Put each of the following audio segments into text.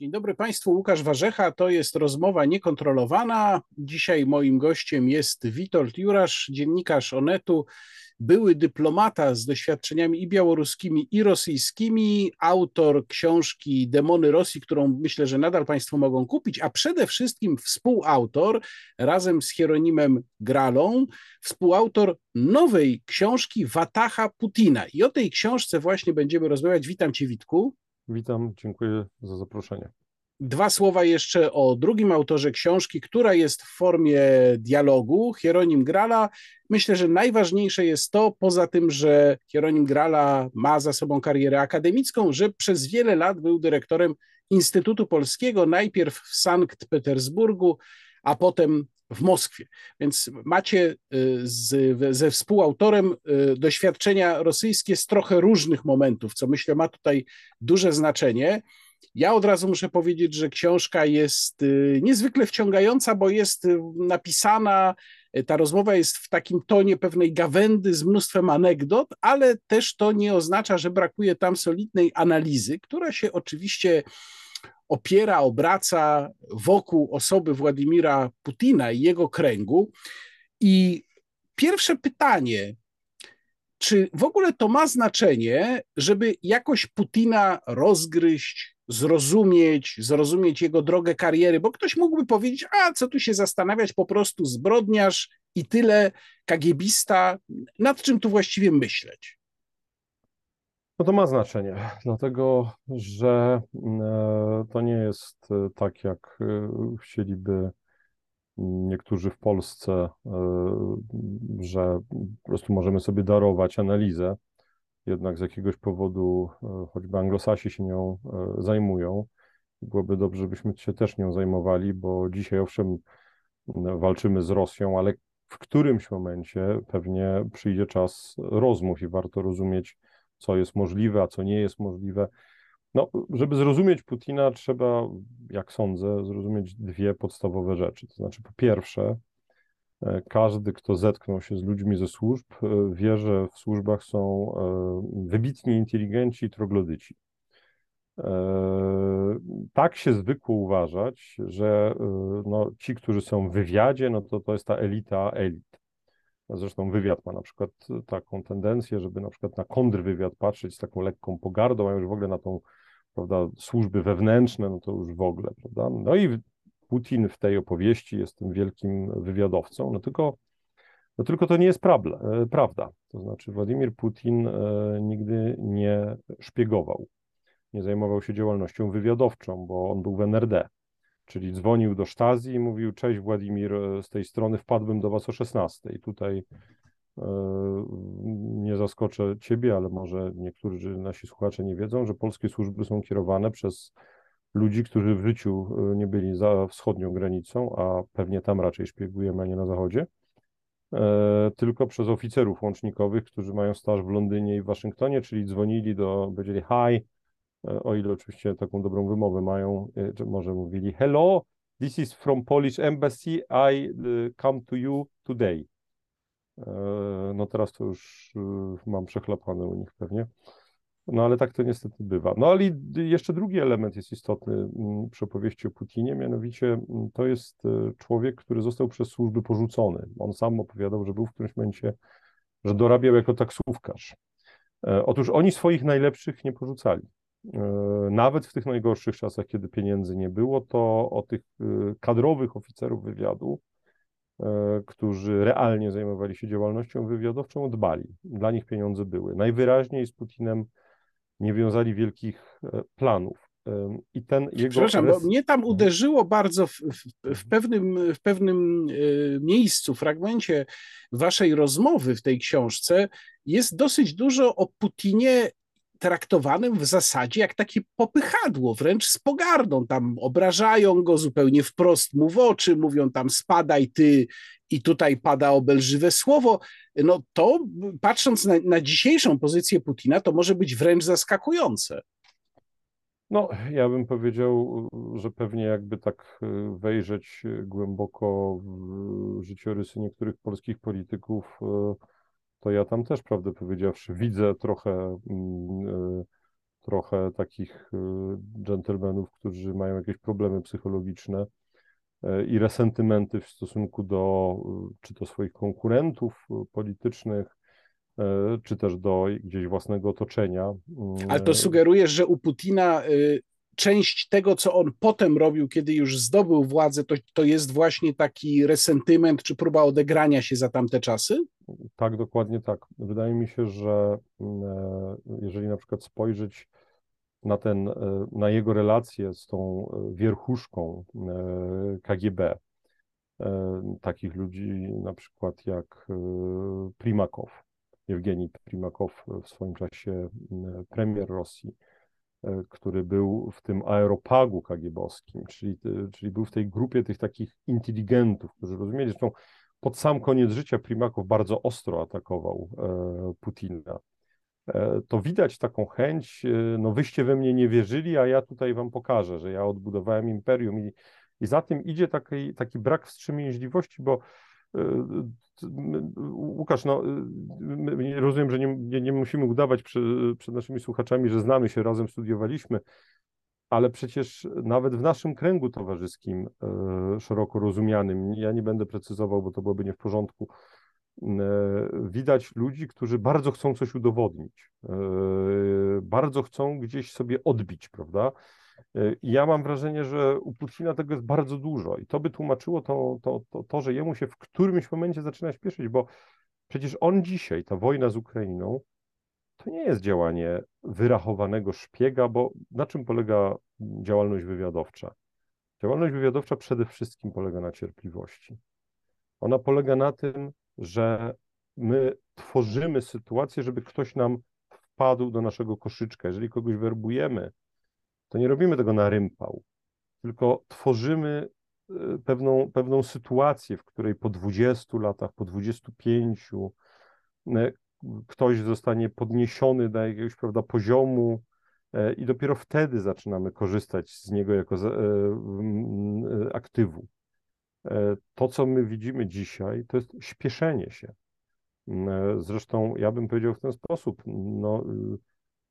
Dzień dobry Państwu, Łukasz Warzecha, to jest rozmowa niekontrolowana. Dzisiaj moim gościem jest Witold Jurasz, dziennikarz Onetu, były dyplomata z doświadczeniami i białoruskimi, i rosyjskimi, autor książki Demony Rosji, którą myślę, że nadal Państwo mogą kupić, a przede wszystkim współautor razem z Hieronimem Gralą, współautor nowej książki Watacha Putina. I o tej książce właśnie będziemy rozmawiać. Witam Cię, Witku. Witam, dziękuję za zaproszenie. Dwa słowa jeszcze o drugim autorze książki, która jest w formie dialogu, Hieronim Grala. Myślę, że najważniejsze jest to, poza tym, że Hieronim Grala ma za sobą karierę akademicką, że przez wiele lat był dyrektorem Instytutu Polskiego, najpierw w Sankt Petersburgu, a potem w Moskwie. Więc macie y, z, ze współautorem y, doświadczenia rosyjskie z trochę różnych momentów, co myślę ma tutaj duże znaczenie. Ja od razu muszę powiedzieć, że książka jest y, niezwykle wciągająca, bo jest napisana, ta rozmowa jest w takim tonie pewnej gawędy z mnóstwem anegdot, ale też to nie oznacza, że brakuje tam solidnej analizy, która się oczywiście opiera, obraca wokół osoby Władimira Putina i jego kręgu. I pierwsze pytanie, czy w ogóle to ma znaczenie, żeby jakoś Putina rozgryźć, zrozumieć, zrozumieć jego drogę kariery, bo ktoś mógłby powiedzieć, a co tu się zastanawiać, po prostu zbrodniarz i tyle kagiebista, nad czym tu właściwie myśleć? No to ma znaczenie, dlatego że e, to nie jest e, tak, jak e, chcieliby niektórzy w Polsce, że po prostu możemy sobie darować analizę, jednak z jakiegoś powodu choćby anglosasi się nią zajmują. Byłoby dobrze, żebyśmy się też nią zajmowali, bo dzisiaj owszem walczymy z Rosją, ale w którymś momencie pewnie przyjdzie czas rozmów i warto rozumieć, co jest możliwe, a co nie jest możliwe. No, żeby zrozumieć Putina, trzeba, jak sądzę, zrozumieć dwie podstawowe rzeczy. To znaczy, po pierwsze, e, każdy, kto zetknął się z ludźmi ze służb, e, wie, że w służbach są e, wybitni inteligenci i troglodyci. Tak się zwykło uważać, że no, ci, którzy są w wywiadzie, no to to jest ta elita elit. Zresztą wywiad ma na przykład taką tendencję, żeby na przykład na kontrwywiad patrzeć z taką lekką pogardą, a już w ogóle na tą, prawda, służby wewnętrzne, no to już w ogóle, prawda. No i Putin w tej opowieści jest tym wielkim wywiadowcą, no tylko, no tylko to nie jest prawda, e, prawda. To znaczy Władimir Putin e, nigdy nie szpiegował, nie zajmował się działalnością wywiadowczą, bo on był w NRD. Czyli dzwonił do Sztazji i mówił: Cześć Władimir, e, z tej strony wpadłbym do Was o 16. I tutaj e, nie zaskoczę Ciebie, ale może niektórzy nasi słuchacze nie wiedzą, że polskie służby są kierowane przez ludzi, którzy w życiu e, nie byli za wschodnią granicą, a pewnie tam raczej szpiegujemy, a nie na zachodzie, tylko przez oficerów łącznikowych, którzy mają staż w Londynie i w Waszyngtonie, czyli dzwonili do, powiedzieli hi, o ile oczywiście taką dobrą wymowę mają, czy e, może mówili hello, this is from Polish Embassy, I e, come to you today. E, no teraz to już mam przechlapane u nich pewnie. No ale tak to niestety bywa. No ale jeszcze drugi element jest istotny mm, przy opowieści o Putinie, mianowicie mm, to jest człowiek, który został przez służby porzucony. On sam opowiadał, że był w którymś momencie, że dorabiał jako taksówkarz. Otóż oni swoich najlepszych nie porzucali. E, nawet w tych najgorszych czasach, kiedy pieniędzy nie było, to o tych e, kadrowych oficerów wywiadu, e, którzy realnie zajmowali się działalnością wywiadowczą, dbali. Dla nich pieniądze były. Najwyraźniej z Putinem nie wiązali wielkich planów. I ten jego. Przepraszam, bo mnie tam uderzyło bardzo w, w, w, pewnym, w pewnym miejscu, fragmencie waszej rozmowy w tej książce. Jest dosyć dużo o Putinie traktowanym w zasadzie jak takie popychadło, wręcz z pogardą. Tam obrażają go zupełnie wprost mu w oczy, mówią tam spadaj ty i tutaj pada obelżywe słowo. No to patrząc na, na dzisiejszą pozycję Putina, to może być wręcz zaskakujące. No, ja bym powiedział, że pewnie jakby tak e, wejrzeć głęboko w życiorysy niektórych polskich polityków, e, to ja tam też, prawdę powiedziawszy, widzę trochę, mm, e, trochę takich dżentelmenów, którzy mają jakieś problemy psychologiczne i resentymenty w stosunku do czy to swoich konkurentów politycznych, czy też do gdzieś własnego otoczenia. Ale to sugerujesz, że u Putina część tego, co on potem robił, kiedy już zdobył władzę, to, to jest właśnie taki resentyment czy próba odegrania się za tamte czasy? Tak, dokładnie tak. Wydaje mi się, że mm, e, jeżeli na przykład spojrzeć na, ten, e, na jego relacje z tą e, wierchuszką KGB, takich ludzi na przykład jak Primakow, Jewgeni Primakow w swoim czasie premier Rosji, który był w tym aeropagu kagiebowskim, czyli, e, czyli był w tej grupie tych takich inteligentów, którzy rozumieli, zresztą pod sam koniec życia Primakow bardzo ostro atakował e, Putina. To widać taką chęć, no wyście we mnie nie wierzyli, a ja tutaj wam pokażę, że ja odbudowałem imperium i, i za tym idzie taki, taki brak wstrzemięźliwości, bo Łukasz, no, rozumiem, że nie, nie, nie musimy udawać przed, przed naszymi słuchaczami, że znamy się, razem studiowaliśmy, ale przecież nawet w naszym kręgu towarzyskim, szeroko rozumianym, ja nie będę precyzował, bo to byłoby nie w porządku, widać ludzi, którzy bardzo chcą coś udowodnić, bardzo chcą gdzieś sobie odbić, prawda? Y, ja mam wrażenie, że u Putina tego jest bardzo dużo i to by tłumaczyło to, to, to, to, że jemu się w którymś momencie zaczyna śpieszyć, bo przecież on dzisiaj, ta wojna z Ukrainą, to nie jest działanie wyrachowanego szpiega, bo na czym polega działalność wywiadowcza? Działalność wywiadowcza przede wszystkim polega na cierpliwości. Ona polega na tym, że my tworzymy sytuację, żeby ktoś nam wpadł do naszego koszyczka. Jeżeli kogoś werbujemy, to nie robimy tego na rympał, tylko tworzymy e, pewną, pewną sytuację, w której po 20 latach, po 25 e, ktoś zostanie podniesiony do jakiegoś prawda, poziomu e, i dopiero wtedy zaczynamy korzystać z niego jako aktywu. To, co my widzimy dzisiaj, to jest śpieszenie się. Zresztą ja bym powiedział w ten sposób, no,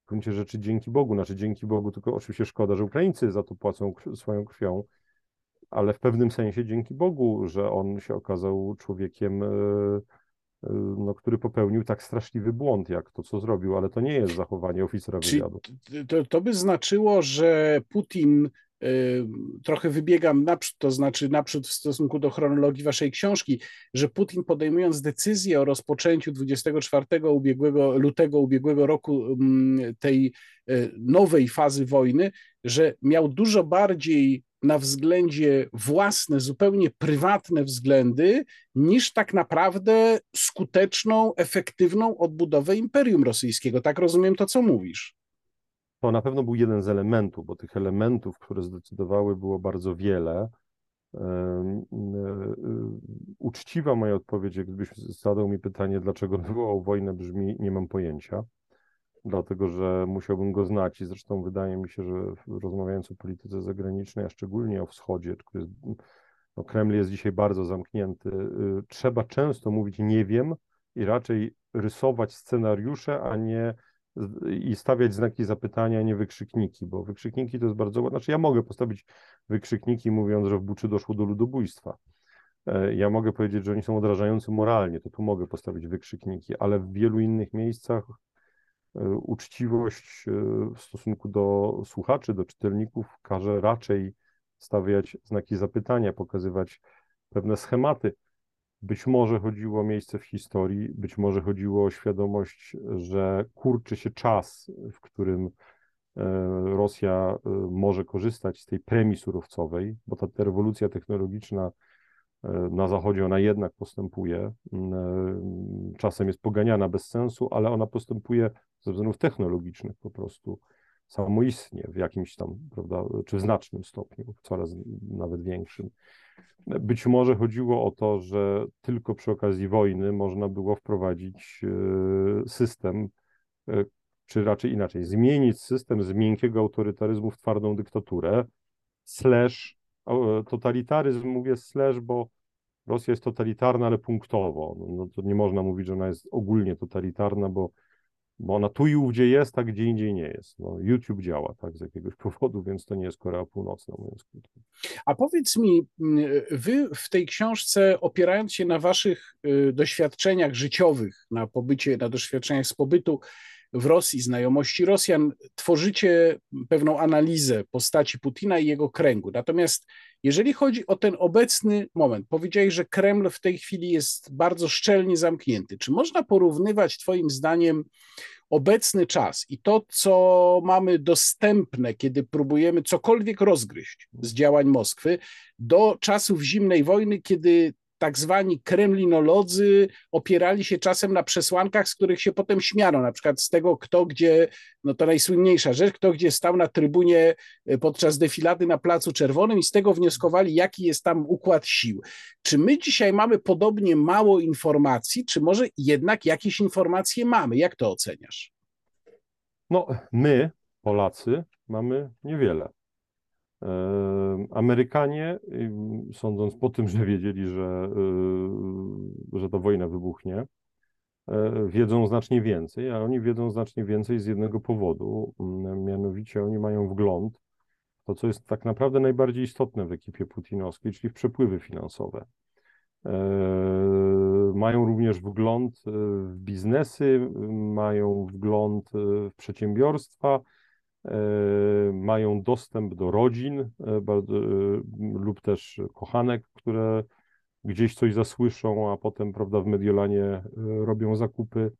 w gruncie rzeczy dzięki Bogu, znaczy dzięki Bogu, tylko oczywiście szkoda, że Ukraińcy za to płacą swoją krwią, ale w pewnym sensie dzięki Bogu, że on się okazał człowiekiem, e, e, no, który popełnił tak straszliwy błąd, jak to, co zrobił, ale to nie jest zachowanie oficera wywiadu. To, to by znaczyło, że Putin trochę wybiegam naprzód, to znaczy naprzód w stosunku do chronologii waszej książki, że Putin podejmując decyzję o rozpoczęciu 24 ubiegłego, lutego ubiegłego roku tej e, nowej fazy wojny, że miał dużo bardziej na względzie własne, zupełnie prywatne względy, niż tak naprawdę skuteczną, efektywną odbudowę Imperium Rosyjskiego. Tak rozumiem to, co mówisz to na pewno był jeden z elementów, bo tych elementów, które zdecydowały, było bardzo wiele. E, e, uczciwa moja odpowiedź, gdybyś zadał mi pytanie, dlaczego wywołał wojnę, brzmi: Nie mam pojęcia, dlatego że musiałbym go znać i zresztą wydaje mi się, że rozmawiając o polityce zagranicznej, a szczególnie o wschodzie, który no Kreml jest dzisiaj bardzo zamknięty, y, trzeba często mówić nie wiem i raczej rysować scenariusze, a nie i stawiać znaki zapytania, nie wykrzykniki, bo wykrzykniki to jest bardzo. Znaczy, ja mogę postawić wykrzykniki, mówiąc, że w Buczy doszło do ludobójstwa. E, ja mogę powiedzieć, że oni są odrażający moralnie, to tu mogę postawić wykrzykniki, ale w wielu innych miejscach e, uczciwość e, w stosunku do słuchaczy, do czytelników każe raczej stawiać znaki zapytania, pokazywać pewne schematy. Być może chodziło o miejsce w historii, być może chodziło o świadomość, że kurczy się czas, w którym e, Rosja e, może korzystać z tej premii surowcowej, bo ta, rewolucja technologiczna e, na Zachodzie ona jednak postępuje. Czasem jest poganiana bez sensu, ale ona postępuje ze względów technologicznych po prostu samoistnie w jakimś tam, prawda, czy w znacznym stopniu, coraz nawet większym. Być może chodziło o to, że tylko przy okazji wojny można było wprowadzić e, system, e, czy raczej inaczej, zmienić system z miękkiego autorytaryzmu w twardą dyktaturę, slash totalitaryzm, mówię slash, bo Rosja jest totalitarna, ale punktowo. No to nie można mówić, że ona jest ogólnie totalitarna, bo bo ona tu i ówdzie jest, a gdzie indziej nie jest. No, YouTube działa tak z jakiegoś powodu, więc to nie jest Korea Północna, mówiąc krótko. A powiedz mi, mm, wy w tej książce, opierając się na waszych y, doświadczeniach życiowych, na pobycie, na doświadczeniach z pobytu w Rosji, znajomości Rosjan, tworzycie pewną analizę postaci Putina i jego kręgu. Natomiast jeżeli chodzi o ten obecny moment, powiedziałeś, że Kreml w tej chwili jest bardzo szczelnie zamknięty. Czy można porównywać, Twoim zdaniem, obecny czas i to, co mamy dostępne, kiedy próbujemy cokolwiek rozgryźć z działań Moskwy, do czasów zimnej wojny, kiedy tak zwani kremlinolodzy opierali się czasem na przesłankach, z których się potem śmiano, na przykład z tego, kto gdzie, no to najsłynniejsza rzecz, kto gdzie stał na trybunie e, podczas defilady na Placu Czerwonym i z tego wnioskowali, jaki jest tam układ sił. Czy my dzisiaj mamy podobnie mało informacji, czy może jednak jakieś informacje mamy? Jak to oceniasz? No, my, Polacy, mamy niewiele. Amerykanie, sądząc po tym, że wiedzieli, że, y, że ta wojna wybuchnie, e, wiedzą znacznie więcej, a oni wiedzą znacznie więcej z jednego powodu, mianowicie oni mają wgląd w to, co jest tak naprawdę najbardziej istotne w ekipie putinowskiej, czyli w przepływy finansowe. E, mają również wgląd w biznesy, mają wgląd w przedsiębiorstwa, E, mają dostęp do rodzin e, e, lub też kochanek, które gdzieś coś zasłyszą, a potem prawda, w Mediolanie robią zakupy.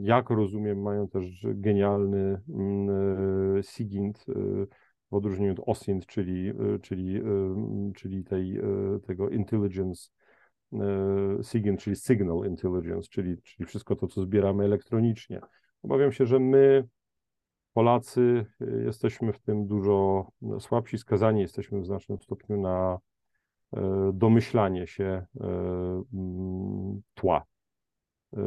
Jak rozumiem, mają też genialny mm, SIGINT w odróżnieniu od OSINT, czyli, czyli, czyli tej, tego intelligence, SIGINT, czyli signal intelligence, czyli, czyli wszystko to, co zbieramy elektronicznie. Obawiam się, że my Polacy y, jesteśmy w tym dużo słabsi, skazani jesteśmy w znacznym stopniu na e, domyślanie się e, mm, tła. E,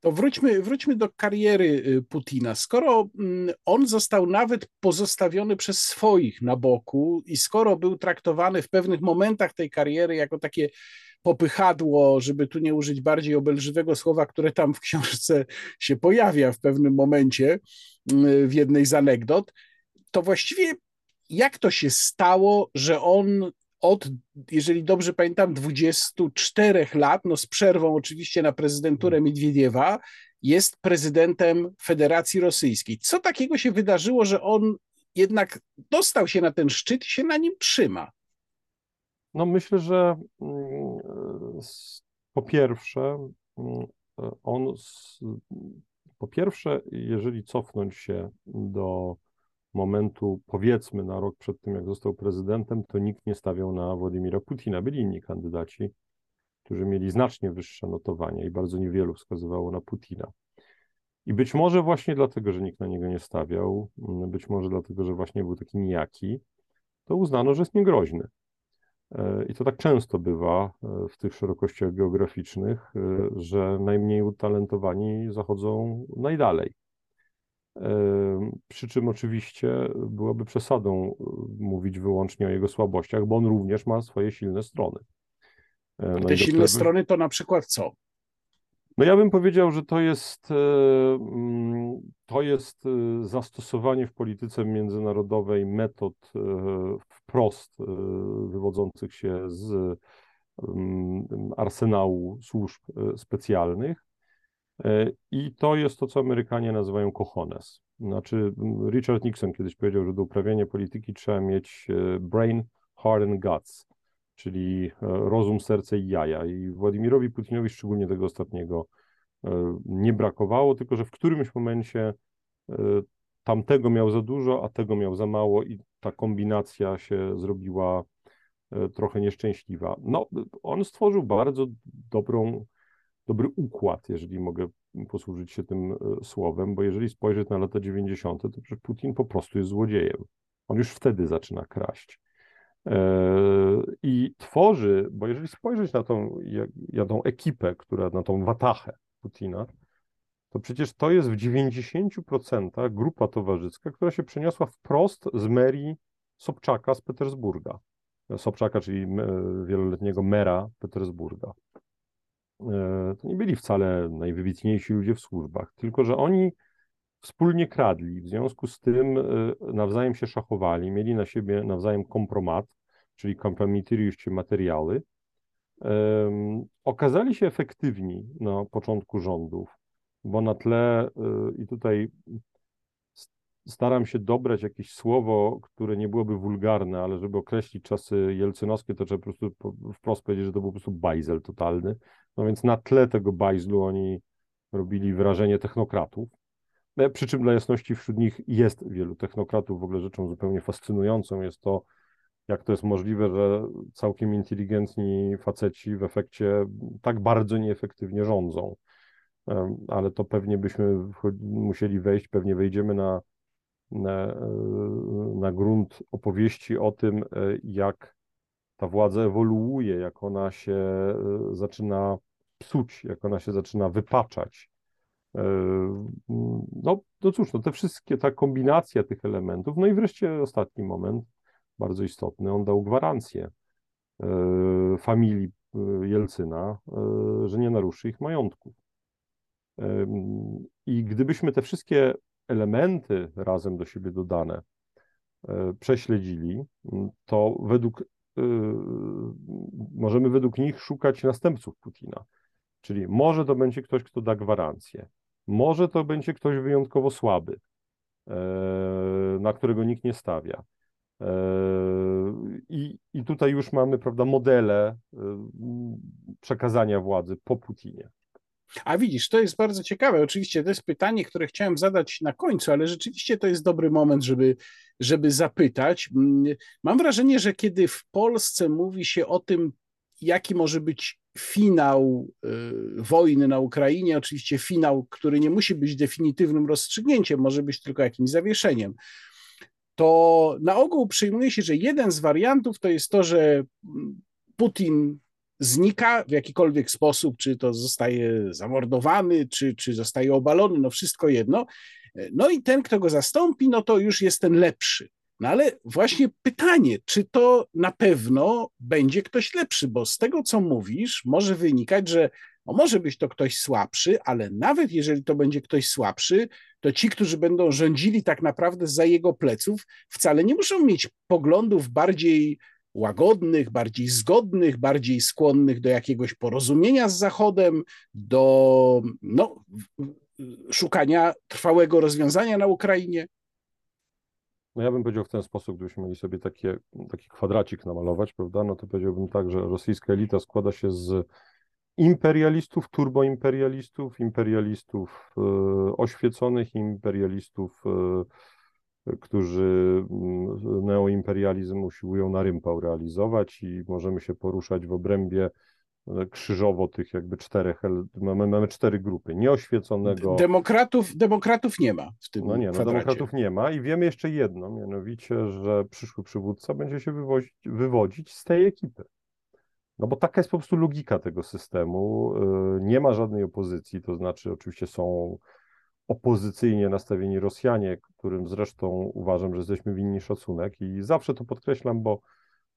to wróćmy, wróćmy do kariery y, Putina. Skoro mm, on został nawet pozostawiony przez swoich na boku i skoro był traktowany w pewnych momentach tej kariery jako takie popychadło, żeby tu nie użyć bardziej obelżywego słowa, które tam w książce się pojawia w pewnym momencie, mm, w jednej z anegdot, to właściwie jak to się stało, że on od, jeżeli dobrze pamiętam, 24 lat, no z przerwą oczywiście na prezydenturę Miedwiediewa, jest prezydentem Federacji Rosyjskiej. Co takiego się wydarzyło, że on jednak dostał się na ten szczyt i się na nim trzyma? No myślę, że mm, po pierwsze, mm, on, po pierwsze, jeżeli cofnąć się do momentu, powiedzmy, na rok przed tym, jak został prezydentem, to nikt nie stawiał na Władimira Putina. Byli inni kandydaci, którzy mieli znacznie wyższe notowania i bardzo niewielu wskazywało na Putina. I być może właśnie dlatego, że nikt na niego nie stawiał, być może dlatego, że właśnie był taki nijaki, to uznano, że jest niegroźny. E, I to tak często bywa e, w tych szerokościach geograficznych, e, że najmniej utalentowani zachodzą najdalej. Przy czym oczywiście byłoby przesadą mówić wyłącznie o jego słabościach, bo on również ma swoje silne strony. No te silne strony to na przykład co? No ja bym powiedział, że to jest, mm, to jest zastosowanie w polityce międzynarodowej metod wprost wywodzących się z mm, arsenału służb specjalnych, E, I to jest to, co Amerykanie nazywają cojones. Znaczy, Richard Nixon kiedyś powiedział, że do uprawiania polityki trzeba mieć e, brain, heart and guts, czyli e, rozum, serce i jaja. I Władimirowi Putinowi szczególnie tego ostatniego nie brakowało, tylko że w którymś momencie tamtego miał za dużo, a tego miał za mało i ta kombinacja się zrobiła trochę nieszczęśliwa. No, on stworzył bardzo dobrą dobry układ, jeżeli mogę posłużyć się tym e, słowem, bo jeżeli spojrzeć na lata 90., to przecież Putin po prostu jest złodziejem. On już wtedy zaczyna kraść. E, I tworzy, bo jeżeli spojrzeć na tą, na tą ekipę, która, na tą watachę Putina, to przecież to jest w 90% grupa towarzyska, która się przeniosła wprost z merii Sobczaka z Petersburga. Sobczaka, czyli wieloletniego mera Petersburga. to nie byli wcale najwybitniejsi ludzie w służbach, tylko że oni wspólnie kradli, w związku z tym nawzajem się szachowali, mieli na siebie nawzajem kompromat, czyli kompromitiriuście materiały, okazali się efektywni na początku rządów, bo na tle, i tutaj staram się dobrać jakieś słowo, które nie byłoby wulgarne, ale żeby określić czasy jelcynowskie, to trzeba po prostu wprost powiedzieć, że to był po prostu bajzel totalny. No więc na tle tego bajzlu oni robili wrażenie technokratów. E, przy czym dla jasności wśród nich jest wielu technokratów. W ogóle rzeczą zupełnie fascynującą jest to, jak to jest możliwe, że całkiem inteligentni faceci w efekcie tak bardzo nieefektywnie rządzą. Ale to pewnie byśmy musieli wejść, pewnie wejdziemy na na, na grunt opowieści o tym, e, jak ta władza ewoluuje, jak ona się e, zaczyna psuć, jak ona się zaczyna wypaczać. E, no, no cóż, no te wszystkie, ta kombinacja tych elementów, no i wreszcie ostatni moment, bardzo istotny, on dał gwarancję familii Jelcyna, że nie naruszy ich majątków. I gdybyśmy te wszystkie elementy razem do siebie dodane e, prześledzili, to według, e, możemy według nich szukać następców Putina. Czyli może to będzie ktoś, kto da gwarancję, może to będzie ktoś wyjątkowo słaby, e, na którego nikt nie stawia. I, I tutaj już mamy, prawda, modele przekazania władzy po Putinie. A widzisz, to jest bardzo ciekawe. Oczywiście to jest pytanie, które chciałem zadać na końcu, ale rzeczywiście to jest dobry moment, żeby, żeby zapytać. Mm, mam wrażenie, że kiedy w Polsce mówi się o tym, jaki może być finał y, wojny na Ukrainie, oczywiście finał, który nie musi być definitywnym rozstrzygnięciem, może być tylko jakimś zawieszeniem, to na ogół przyjmuje się, że jeden z wariantów to jest to, że Putin znika w jakikolwiek sposób, czy to zostaje zamordowany, czy, czy zostaje obalony, no wszystko jedno. No i ten, kto go zastąpi, no to już jest ten lepszy. No ale właśnie pytanie, czy to na pewno będzie ktoś lepszy, bo z tego, co mówisz, może wynikać, że no może być to ktoś słabszy, ale nawet jeżeli to będzie ktoś słabszy, to ci, którzy będą rządzili tak naprawdę za jego pleców, wcale nie muszą mieć poglądów bardziej łagodnych, bardziej zgodnych, bardziej skłonnych do jakiegoś porozumienia z Zachodem, do no, szukania trwałego rozwiązania na Ukrainie? No ja bym powiedział w ten sposób, gdybyśmy mieli sobie takie, taki kwadracik namalować, prawda, no to powiedziałbym tak, że rosyjska elita składa się z imperialistów, turboimperialistów, imperialistów e, oświeconych, imperialistów e, którzy mm, neoimperializm usiłują na rympał realizować i możemy się poruszać w obrębie krzyżowo tych jakby czterech, mamy, mamy cztery grupy, nieoświeconego... Demokratów, demokratów nie ma w tym No nie, no demokratów nie ma i wiemy jeszcze jedno, mianowicie, że przyszły przywódca będzie się wywozić, wywodzić z tej ekipy. No bo taka jest po prostu logika tego systemu. E, nie ma żadnej opozycji, to znaczy oczywiście są opozycyjnie nastawieni Rosjanie, którym zresztą uważam, że jesteśmy winni szacunek i zawsze to podkreślam, bo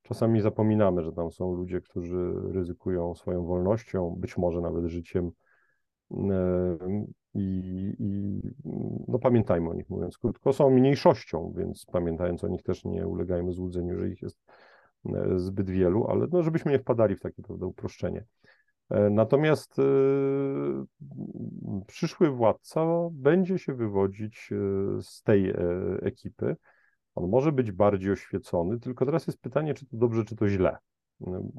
czasami zapominamy, że tam są ludzie, którzy ryzykują swoją wolnością, być może nawet życiem i, i no pamiętajmy o nich, mówiąc krótko, są mniejszością, więc pamiętając o nich też nie ulegajmy złudzeniu, że ich jest zbyt wielu, ale no, żebyśmy nie wpadali w takie prawda, uproszczenie. E, natomiast e, przyszły władca będzie się wywodzić e, z tej ekipy. On może być bardziej oświecony, tylko teraz jest pytanie, czy to dobrze, czy to źle.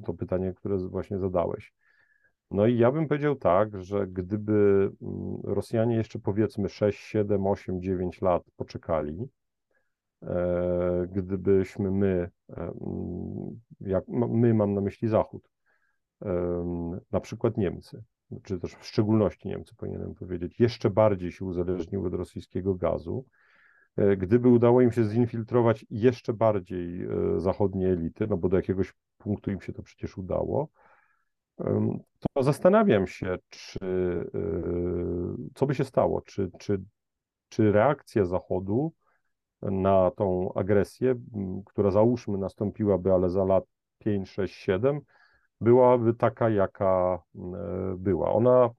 To pytanie, które właśnie zadałeś. No i ja bym powiedział tak, że gdyby mm, Rosjanie jeszcze powiedzmy 6, 7, 8, 9 lat poczekali, gdybyśmy my, jak my mam na myśli Zachód, na przykład Niemcy, czy też w szczególności Niemcy, powinienem powiedzieć, jeszcze bardziej się uzależniły od rosyjskiego gazu, e, gdyby udało im się zinfiltrować jeszcze bardziej e, zachodnie elity, no bo do jakiegoś punktu im się to przecież udało, to zastanawiam się, czy, e, co by się stało, czy, czy, czy reakcja Zachodu na tą agresję, która załóżmy nastąpiłaby, ale za lat 5, 6, 7, byłaby taka, jaka była. Ona,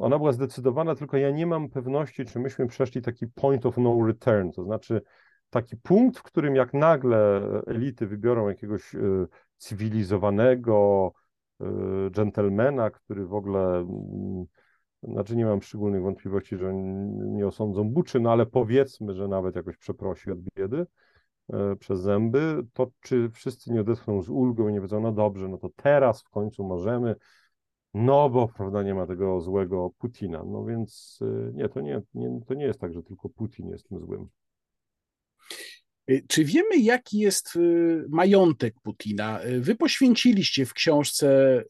ona była zdecydowana, tylko ja nie mam pewności, czy myśmy przeszli taki point of no return, to znaczy taki punkt, w którym jak nagle elity wybiorą jakiegoś cywilizowanego dżentelmena, który w ogóle mm, znaczy nie mam szczególnych wątpliwości, że nie osądzą buczy, no ale powiedzmy, że nawet jakoś przeprosi od biedy e, przez zęby, to czy wszyscy nie odetchną z ulgą i nie wiedzą, no dobrze, no to teraz w końcu możemy, no bo prawda, nie ma tego złego Putina. No więc e, nie, to nie, nie, to nie jest tak, że tylko Putin jest tym złym. Y, czy wiemy, jaki jest y, majątek Putina? Y, wy poświęciliście w książce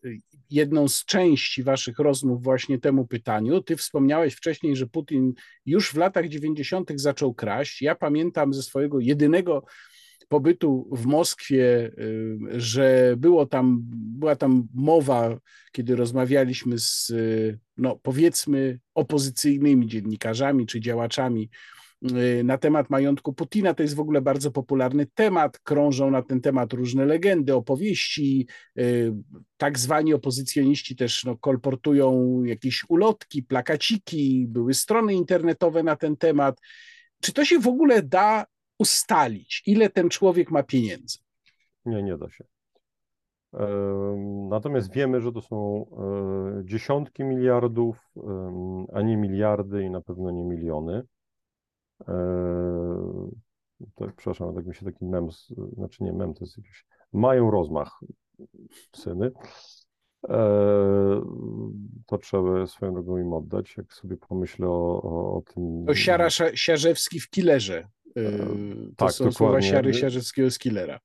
jedną z części waszych rozmów właśnie temu pytaniu. Ty wspomniałeś wcześniej, że Putin już w latach 90. zaczął kraść. Ja pamiętam ze swojego jedynego pobytu w Moskwie, że było tam, była tam mowa, kiedy rozmawialiśmy z, no, powiedzmy, opozycyjnymi dziennikarzami czy działaczami Y, na temat majątku Putina. To jest w ogóle bardzo popularny temat. Krążą na ten temat różne legendy, opowieści. Y, tak zwani opozycjoniści też no, kolportują jakieś ulotki, plakaciki, były strony internetowe na ten temat. Czy to się w ogóle da ustalić, ile ten człowiek ma pieniędzy? Nie, nie da się. Natomiast wiemy, że to są e, dziesiątki miliardów, a nie miliardy i na pewno nie miliony. To, przepraszam, tak mi się taki mem, znaczy nie mem, to jest jakiś, mają rozmach syny. Eee, to trzeba swoją drogą im oddać, jak sobie pomyślę o, o, o tym. To Siara Siarzewski w Killerze. Eee, to tak, są dokładnie. słowa Siary Siarzewskiego z Killera.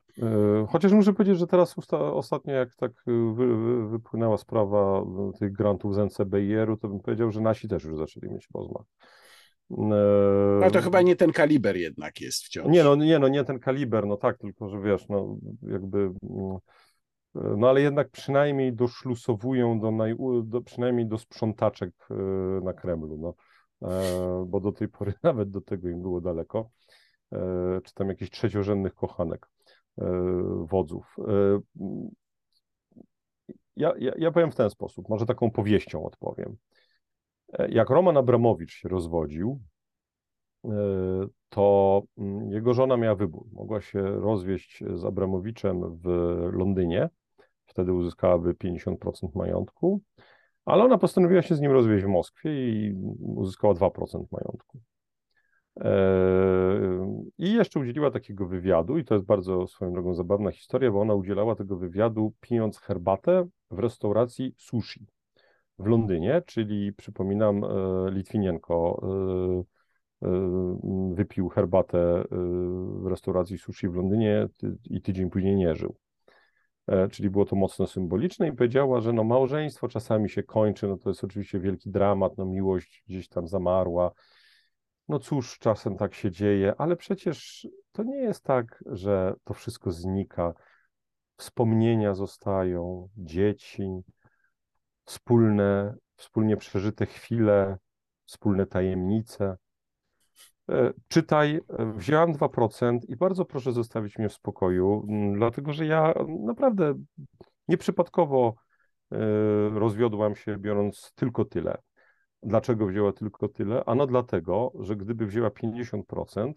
Chociaż muszę powiedzieć, że teraz ostatnio, jak tak wy, wy, wypłynęła sprawa tych grantów z NCBIR-u, to bym powiedział, że nasi też już zaczęli mieć rozmach. No to chyba nie ten kaliber jednak jest wciąż. Nie no, nie, no, nie ten kaliber, no tak, tylko że wiesz, no jakby, mm, no ale jednak przynajmniej doszlusowują do, naj, do przynajmniej do sprzątaczek e, na Kremlu, no, e, bo do tej pory nawet do tego im było daleko, e, czy tam jakichś trzeciorzędnych kochanek wodzów. Ja, ja, ja powiem w ten sposób, może taką powieścią odpowiem. Jak Roman Abramowicz się rozwodził, e, to jego żona miała wybór. Mogła się rozwieść z Abramowiczem w Londynie, wtedy uzyskałaby 50% majątku, ale ona postanowiła się z nim rozwieść w Moskwie i uzyskała 2% majątku. E, I jeszcze udzieliła takiego wywiadu, i to jest bardzo swoją drogą zabawna historia, bo ona udzielała tego wywiadu pijąc herbatę w restauracji sushi w Londynie, czyli przypominam, e, Litwinienko e, e, wypił herbatę w restauracji sushi w Londynie i tydzień później nie żył. Czyli było to mocno symboliczne i powiedziała, że no małżeństwo czasami się kończy, no to jest oczywiście wielki dramat, no miłość gdzieś tam zamarła. No cóż, czasem tak się dzieje, ale przecież to nie jest tak, że to wszystko znika. Wspomnienia zostają, dzieci, wspólne, wspólnie przeżyte chwile, wspólne tajemnice. E, czytaj, e, wziąłem 2% i bardzo proszę zostawić mnie w spokoju, dlatego że ja naprawdę nieprzypadkowo e, rozwiodłam się, biorąc tylko tyle. Dlaczego wzięła tylko tyle? Ano dlatego, że gdyby wzięła 50%,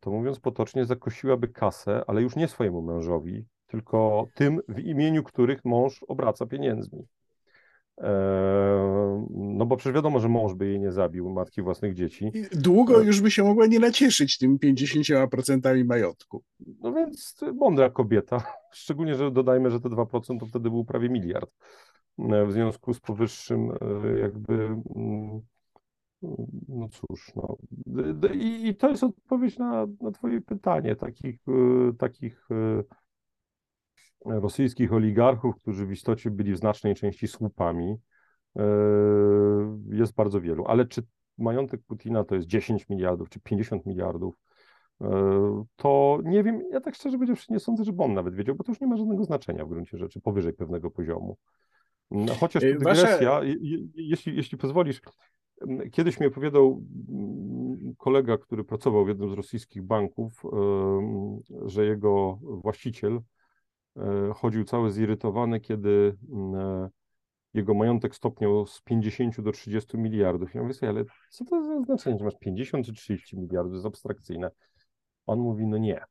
to mówiąc potocznie, zakosiłaby kasę, ale już nie swojemu mężowi, tylko tym, w imieniu których mąż obraca pieniędzmi. Eee, no bo przecież wiadomo, że mąż by jej nie zabił, matki własnych dzieci. Długo już by się mogła nie nacieszyć tym 50% majątku. No więc mądra kobieta. Szczególnie, że dodajmy, że te 2% to wtedy był prawie miliard. E, w związku z powyższym e, jakby mm, no cóż, no. I, I, to jest odpowiedź na, na twoje pytanie, takich, e, takich rosyjskich oligarchów, którzy w istocie byli w znacznej części słupami, jest bardzo wielu. Ale czy majątek Putina to jest 10 miliardów, czy 50 miliardów, to nie wiem, ja tak szczerze powiedziawszy nie sądzę, żeby on nawet wiedział, bo to już nie ma żadnego znaczenia w gruncie rzeczy, powyżej pewnego poziomu. No, chociaż e, dygresja, Wasza... jeśli, jeśli pozwolisz, kiedyś mi opowiadał kolega, który pracował w jednym z rosyjskich banków, że jego właściciel chodził cały zirytowany, kiedy mm, jego majątek stopniał z 50 do 30 miliardów. Ja mówię sobie, ale co to za znaczenie, że masz 50 czy 30 miliardów, to jest abstrakcyjne. On mówi, no nie,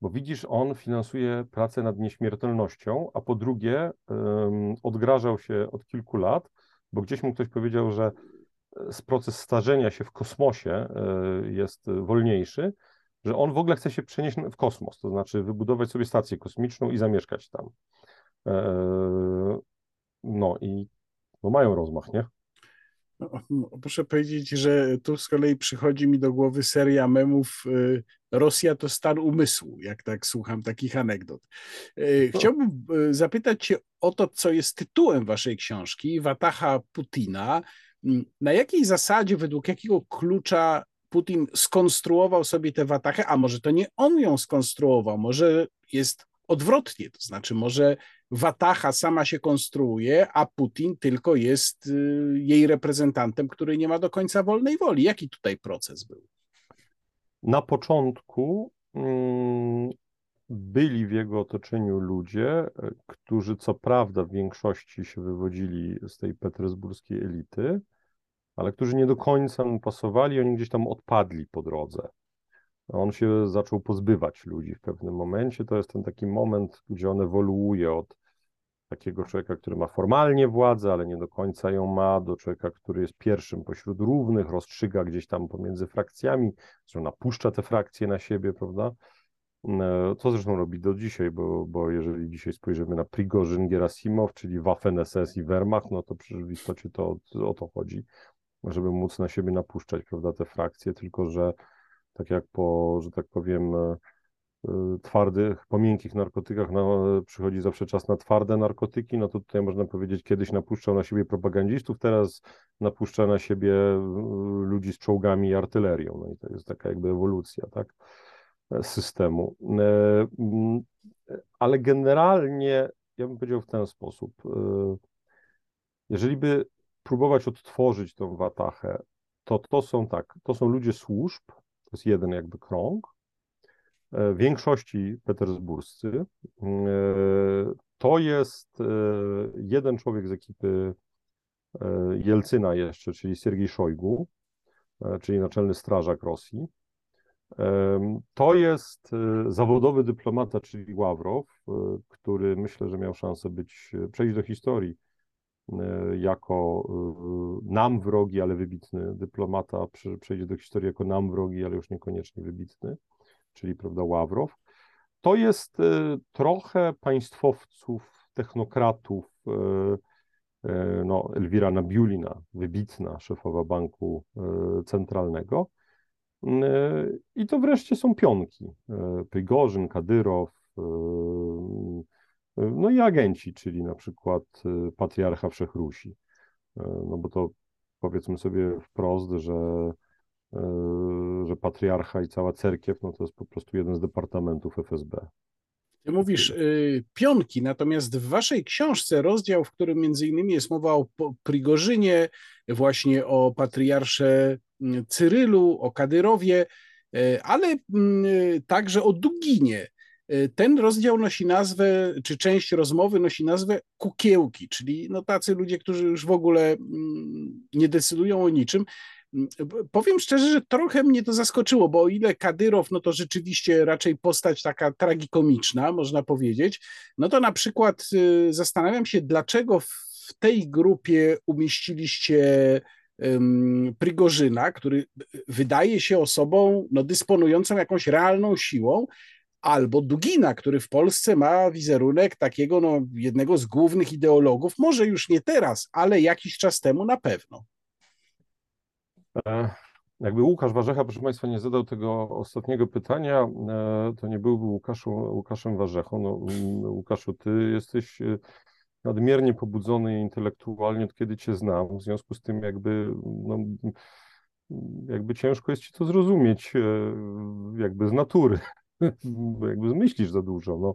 bo widzisz, on finansuje pracę nad nieśmiertelnością, a po drugie odgrażał się od kilku lat, bo gdzieś mu ktoś powiedział, że e, proces starzenia się w kosmosie y, jest wolniejszy, że on w ogóle chce się przenieść w kosmos, to znaczy wybudować sobie stację kosmiczną i zamieszkać tam. E, no i no mają rozmach, nie? No, muszę powiedzieć, że tu z kolei przychodzi mi do głowy seria memów y, Rosja to stan umysłu, jak tak słucham takich anegdot. Y, chciałbym y, zapytać Cię o to, co jest tytułem Waszej książki, Wataha Putina. Mm, na jakiej zasadzie, według jakiego klucza Putin skonstruował sobie tę watachę, a może to nie on ją skonstruował, może jest odwrotnie, to znaczy może Watacha sama się konstruuje, a Putin tylko jest y, jej reprezentantem, który nie ma do końca wolnej woli. Jaki tutaj proces był? Na początku mm, byli w jego otoczeniu ludzie, którzy co prawda w większości się wywodzili z tej petersburskiej elity, ale którzy nie do końca mu pasowali, oni gdzieś tam odpadli po drodze. On się zaczął pozbywać ludzi w pewnym momencie. To jest ten taki moment, gdzie on ewoluuje od takiego człowieka, który ma formalnie władzę, ale nie do końca ją ma, do człowieka, który jest pierwszym pośród równych, rozstrzyga gdzieś tam pomiędzy frakcjami, że napuszcza te frakcje na siebie, prawda? Co e, zresztą robi do dzisiaj, bo, bo jeżeli dzisiaj spojrzymy na Prigorzyn, Gerasimow, czyli Waffen-SS i Wehrmacht, no to w istocie to o to chodzi, żeby móc na siebie napuszczać, prawda, te frakcje, tylko że tak jak po, że tak powiem, e, twardych, po miękkich narkotykach no, przychodzi zawsze czas na twarde narkotyki, no to tutaj można powiedzieć, kiedyś napuszczał na siebie propagandzistów, teraz napuszcza na siebie e, ludzi z czołgami i artylerią. No i to jest taka jakby ewolucja, tak, systemu. Ale generalnie ja bym powiedział w ten sposób. Jeżeli by próbować odtworzyć tą watachę, to to są tak, to są ludzie służb, to jest jeden jakby krąg. E, większości petersburscy. E, to jest e, jeden człowiek z ekipy Jelcyna jeszcze, czyli Siergiej Szojgu, czyli naczelny strażak Rosji. To jest zawodowy dyplomata, czyli Ławrow, który myślę, że miał szansę być, przejść do historii jako nam wrogi, ale wybitny dyplomata, przejdzie do historii jako nam wrogi, ale już niekoniecznie wybitny, czyli prawda, Ławrow. To jest e, trochę państwowców, technokratów, no, Elwira Nabiulina, wybitna szefowa banku centralnego. I to wreszcie są pionki. Prigorzyn, Kadyrow, no i agenci, czyli na przykład y, patriarcha Wszechrusi. No bo to powiedzmy sobie wprost, że, że patriarcha i cała cerkiew, no to jest po prostu jeden z departamentów FSB. Ty mówisz y, pionki, natomiast w waszej książce rozdział, w którym między innymi jest mowa o Prigorzynie, właśnie o patriarsze mm, Cyrylu, o Kadyrowie, y, ale mm, także o Duginie. Y, ten rozdział nosi nazwę, czy część rozmowy nosi nazwę kukiełki, czyli no tacy ludzie, którzy już w ogóle mm, nie decydują o niczym. Mm, powiem szczerze, że trochę mnie to zaskoczyło, bo o ile Kadyrow, no to rzeczywiście raczej postać taka tragikomiczna, można powiedzieć, no to na przykład y, zastanawiam się, dlaczego w tej grupie umieściliście Prigorzyna, który wydaje się osobą no, dysponującą jakąś realną siłą, albo Dugina, który w Polsce ma wizerunek takiego no, jednego z głównych ideologów, może już nie teraz, ale jakiś czas temu na pewno. E, jakby Łukasz Warzecha, proszę Państwa, nie zadał tego ostatniego pytania, e, to nie byłby Łukaszu, Łukaszem Warzechą. No, Łukaszu, ty jesteś e, nadmiernie pobudzony intelektualnie od kiedy cię znam, w związku z tym jakby no, jakby ciężko jest ci to zrozumieć jakby z natury. jakby myślisz za dużo, no.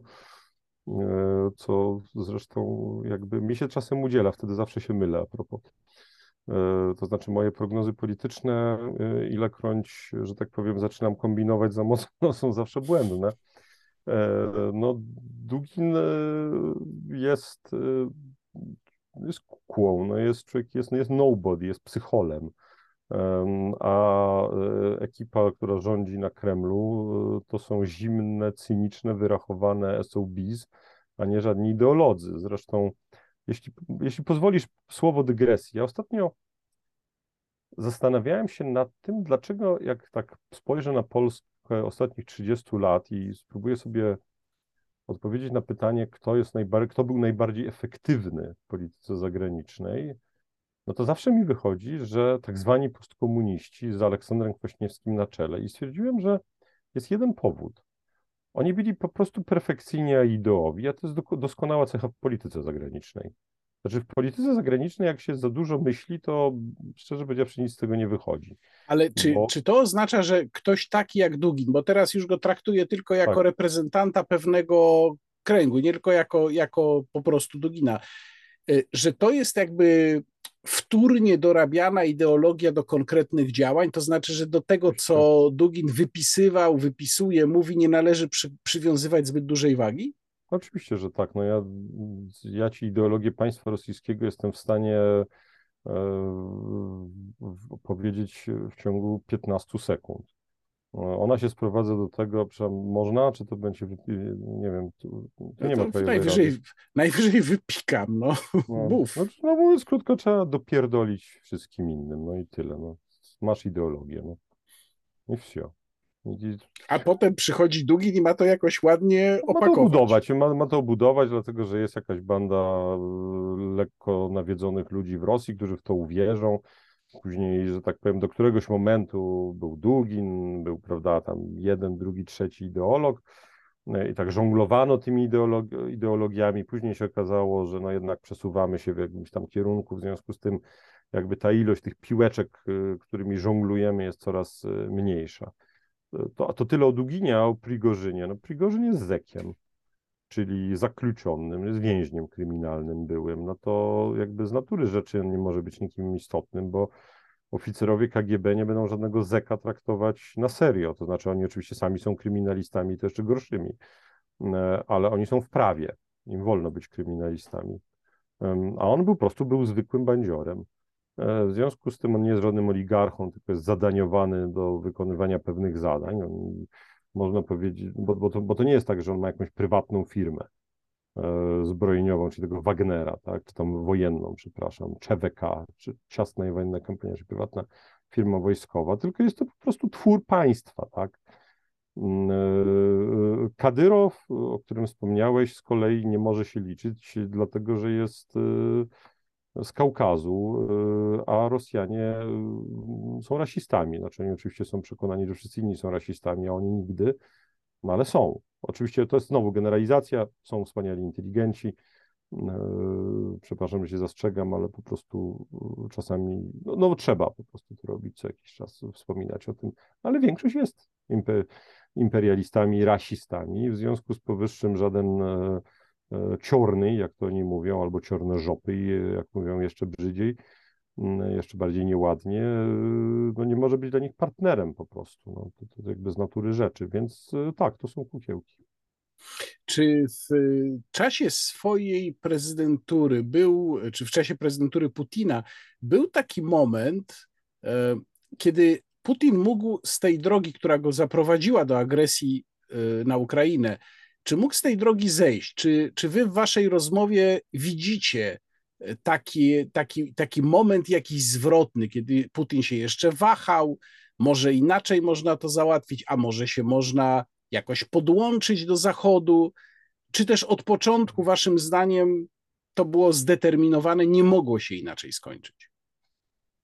Co zresztą jakby mi się czasem udziela, wtedy zawsze się mylę a propos. E, to znaczy moje prognozy polityczne, e, ilekroć, że tak powiem, zaczynam kombinować za mocno, są zawsze błędne. No, Dugin jest, jest kukłą, no jest człowiek, jest, jest nobody, jest psycholem. A ekipa, która rządzi na Kremlu, to są zimne, cyniczne, wyrachowane SOBs, a nie żadni ideolodzy. Zresztą, jeśli, jeśli pozwolisz słowo dygresji, ja ostatnio zastanawiałem się nad tym, dlaczego jak tak spojrzę na Polskę ostatnich 30 lat i spróbuję sobie odpowiedzieć na pytanie, kto, jest najbardziej, kto był najbardziej efektywny w polityce zagranicznej, no to zawsze mi wychodzi, że tak zwani postkomuniści z Aleksandrem Kwaśniewskim na czele i stwierdziłem, że jest jeden powód. Oni byli po prostu perfekcyjnie ideowi, a to jest doskonała cecha w polityce zagranicznej. Znaczy w polityce zagranicznej, jak się za dużo myśli, to szczerze powiedziawszy nic z tego nie wychodzi. Ale czy, bo... czy to oznacza, że ktoś taki jak Dugin, bo teraz już go traktuje tylko jako tak. reprezentanta pewnego kręgu, nie tylko jako, jako po prostu Dugina, y, że to jest jakby wtórnie dorabiana ideologia do konkretnych działań, to znaczy, że do tego, co Dugin wypisywał, wypisuje, mówi, nie należy przy, przywiązywać zbyt dużej wagi? Oczywiście, że tak. No ja, ja ci ideologię państwa rosyjskiego jestem w stanie e, powiedzieć w ciągu 15 sekund. Ona się sprowadza do tego, czy można, czy to będzie, nie wiem, tu, tu no nie ma najwyżej, najwyżej wypikam, no, no mów. No, no mówiąc krótko, trzeba dopierdolić wszystkim innym, no i tyle, no. Masz ideologię, no. I wszystko. A potem przychodzi Dugin i ma to jakoś ładnie opakować. Ma to budować, ma, ma to budować, dlatego że jest jakaś banda e, lekko nawiedzonych ludzi w Rosji, którzy w to uwierzą. Później, że tak powiem, do któregoś momentu był Dugin, był, prawda, tam jeden, drugi, trzeci ideolog e, i tak żonglowano tymi ideolog ideologiami. Później się okazało, że no jednak przesuwamy się w jakimś tam kierunku, w związku z tym jakby ta ilość tych piłeczek, e, którymi żonglujemy jest coraz mniejsza. To, to tyle o Duginie, a o Prigorzynie. No Prigorzyn jest zekiem, czyli zakluczonym, jest więźniem kryminalnym byłym. No to jakby z natury rzeczy nie może być nikim istotnym, bo oficerowie KGB nie będą żadnego zeka traktować na serio. To znaczy oni oczywiście sami są kryminalistami, to jeszcze gorszymi, e, ale oni są w prawie. Im wolno być kryminalistami. A on był po prostu był zwykłym bandziorem. E, w związku z tym on nie jest żadnym oligarchą, tylko jest zadaniowany do wykonywania pewnych zadań. On, można powiedzieć, bo, bo, to, bo to nie jest tak, że on ma jakąś prywatną firmę e, zbrojeniową, czy tego Wagnera, tak, czy tam wojenną, przepraszam, CZK, czy ciasna i wojenna kompania, czy prywatna firma wojskowa, tylko jest to po prostu twór państwa, tak. Mm, e, Kadyrow, o którym wspomniałeś, z kolei nie może się liczyć, dlatego że jest z Kaukazu, y, a Rosjanie y, są rasistami. Znaczy oni oczywiście są przekonani, że wszyscy inni są rasistami, a oni nigdy, no ale są. Oczywiście to jest znowu generalizacja, są wspaniali inteligenci, y, przepraszam, że się zastrzegam, ale po prostu czasami, no, no, trzeba po prostu to robić co jakiś czas, wspominać o tym, ale większość jest imperialistami, rasistami, w związku z powyższym żaden ciorny, jak to oni mówią, albo ciorne żopy, jak mówią jeszcze brzydziej, mm, jeszcze bardziej nieładnie, e, no nie może być dla nich partnerem po prostu. No, to, to jakby z natury rzeczy, więc e, tak, to są kukiełki. Czy w czasie swojej prezydentury był, czy w czasie prezydentury Putina był taki moment, kiedy Putin mógł z tej drogi, która go zaprowadziła do agresji na Ukrainę, czy mógł z tej drogi zejść? Czy, czy wy w waszej rozmowie widzicie e, taki, taki, taki moment jakiś zwrotny, kiedy Putin się jeszcze wahał, może inaczej można to załatwić, a może się można jakoś podłączyć do Zachodu? Czy też od początku, waszym zdaniem, to było zdeterminowane, nie mogło się inaczej skończyć?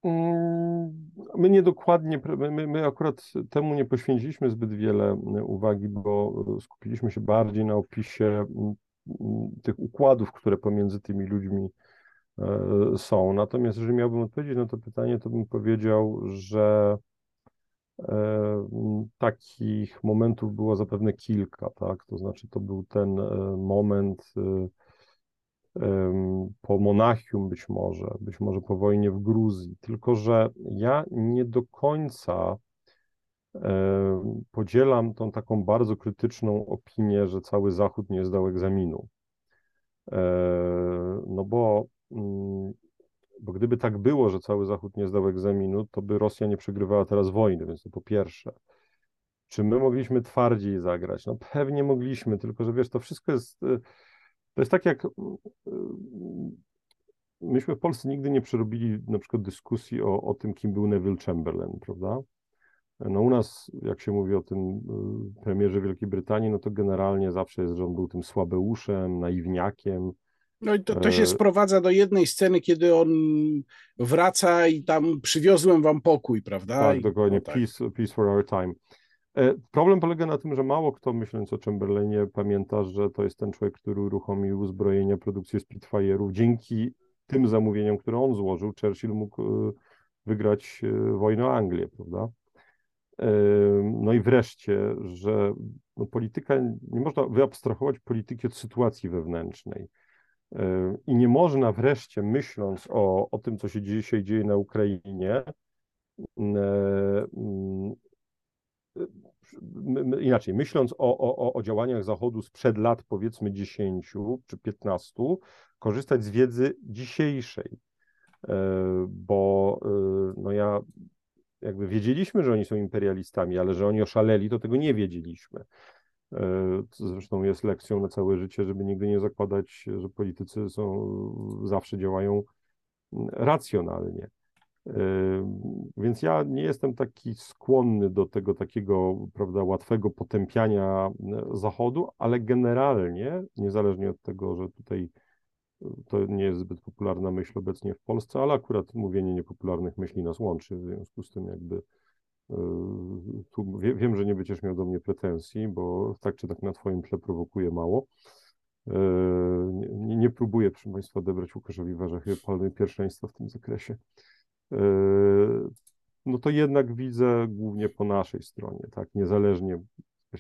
Mm, my niedokładnie, my, my akurat temu nie poświęciliśmy zbyt wiele uwagi, bo skupiliśmy się bardziej na opisie mm, tych układów, które pomiędzy tymi ludźmi e, są. Natomiast jeżeli miałbym odpowiedzieć na to pytanie, to bym powiedział, że e, takich momentów było zapewne kilka, tak? To znaczy to był ten e, moment po Monachium być może, być może po wojnie w Gruzji. Tylko, że ja nie do końca podzielam tą taką bardzo krytyczną opinię, że cały Zachód nie zdał egzaminu. No bo, mm, bo gdyby tak było, że cały Zachód nie zdał egzaminu, to by Rosja nie przegrywała teraz wojny, więc to po pierwsze. Czy my mogliśmy twardziej zagrać? No pewnie mogliśmy, tylko że wiesz, to wszystko jest. Y, to jest tak jak. Y, myśmy w Polsce nigdy nie przerobili na przykład dyskusji o, o tym, kim był Neville Chamberlain, prawda? No u nas, jak się mówi o tym y, premierze Wielkiej Brytanii, no to generalnie zawsze jest, że on był tym słabeuszem, naiwniakiem. No i to, to się e, sprowadza do jednej sceny, kiedy on wraca i tam przywiozłem wam pokój, prawda? Tak, dokładnie. No tak. Peace, peace for our time. E, problem polega na tym, że mało kto, myśląc o Chamberlainie, pamięta, że to jest ten człowiek, który uruchomił uzbrojenie, produkcję Spitfire'ów. Dzięki tym zamówieniom, które on złożył, Churchill mógł e, wygrać wojnę o Anglię, prawda? No i wreszcie, że no polityka, nie można wyabstrahować polityki od sytuacji wewnętrznej. I nie można wreszcie, myśląc o, o tym, co się dzisiaj dzieje na Ukrainie, inaczej, myśląc o, o, o działaniach Zachodu sprzed lat powiedzmy 10 czy 15, korzystać z wiedzy dzisiejszej. Bo no ja jakby wiedzieliśmy, że oni są imperialistami, ale że oni oszaleli, to tego nie wiedzieliśmy. E, co zresztą jest lekcją na całe życie, żeby nigdy nie zakładać, że politycy są, zawsze działają racjonalnie. E, więc ja nie jestem taki skłonny do tego takiego, prawda, łatwego potępiania Zachodu, ale generalnie, niezależnie od tego, że tutaj to nie jest zbyt popularna myśl obecnie w Polsce, ale akurat mówienie niepopularnych myśli nas łączy, w związku z tym jakby e, tu wie, wiem, że nie będziesz miał do mnie pretensji, bo tak czy tak na twoim tle prowokuje mało. E, nie, nie próbuję, proszę Państwa, odebrać Łukaszowi Warzechy palmy pierwszeństwa w tym zakresie. E, no to jednak widzę głównie po naszej stronie, tak, niezależnie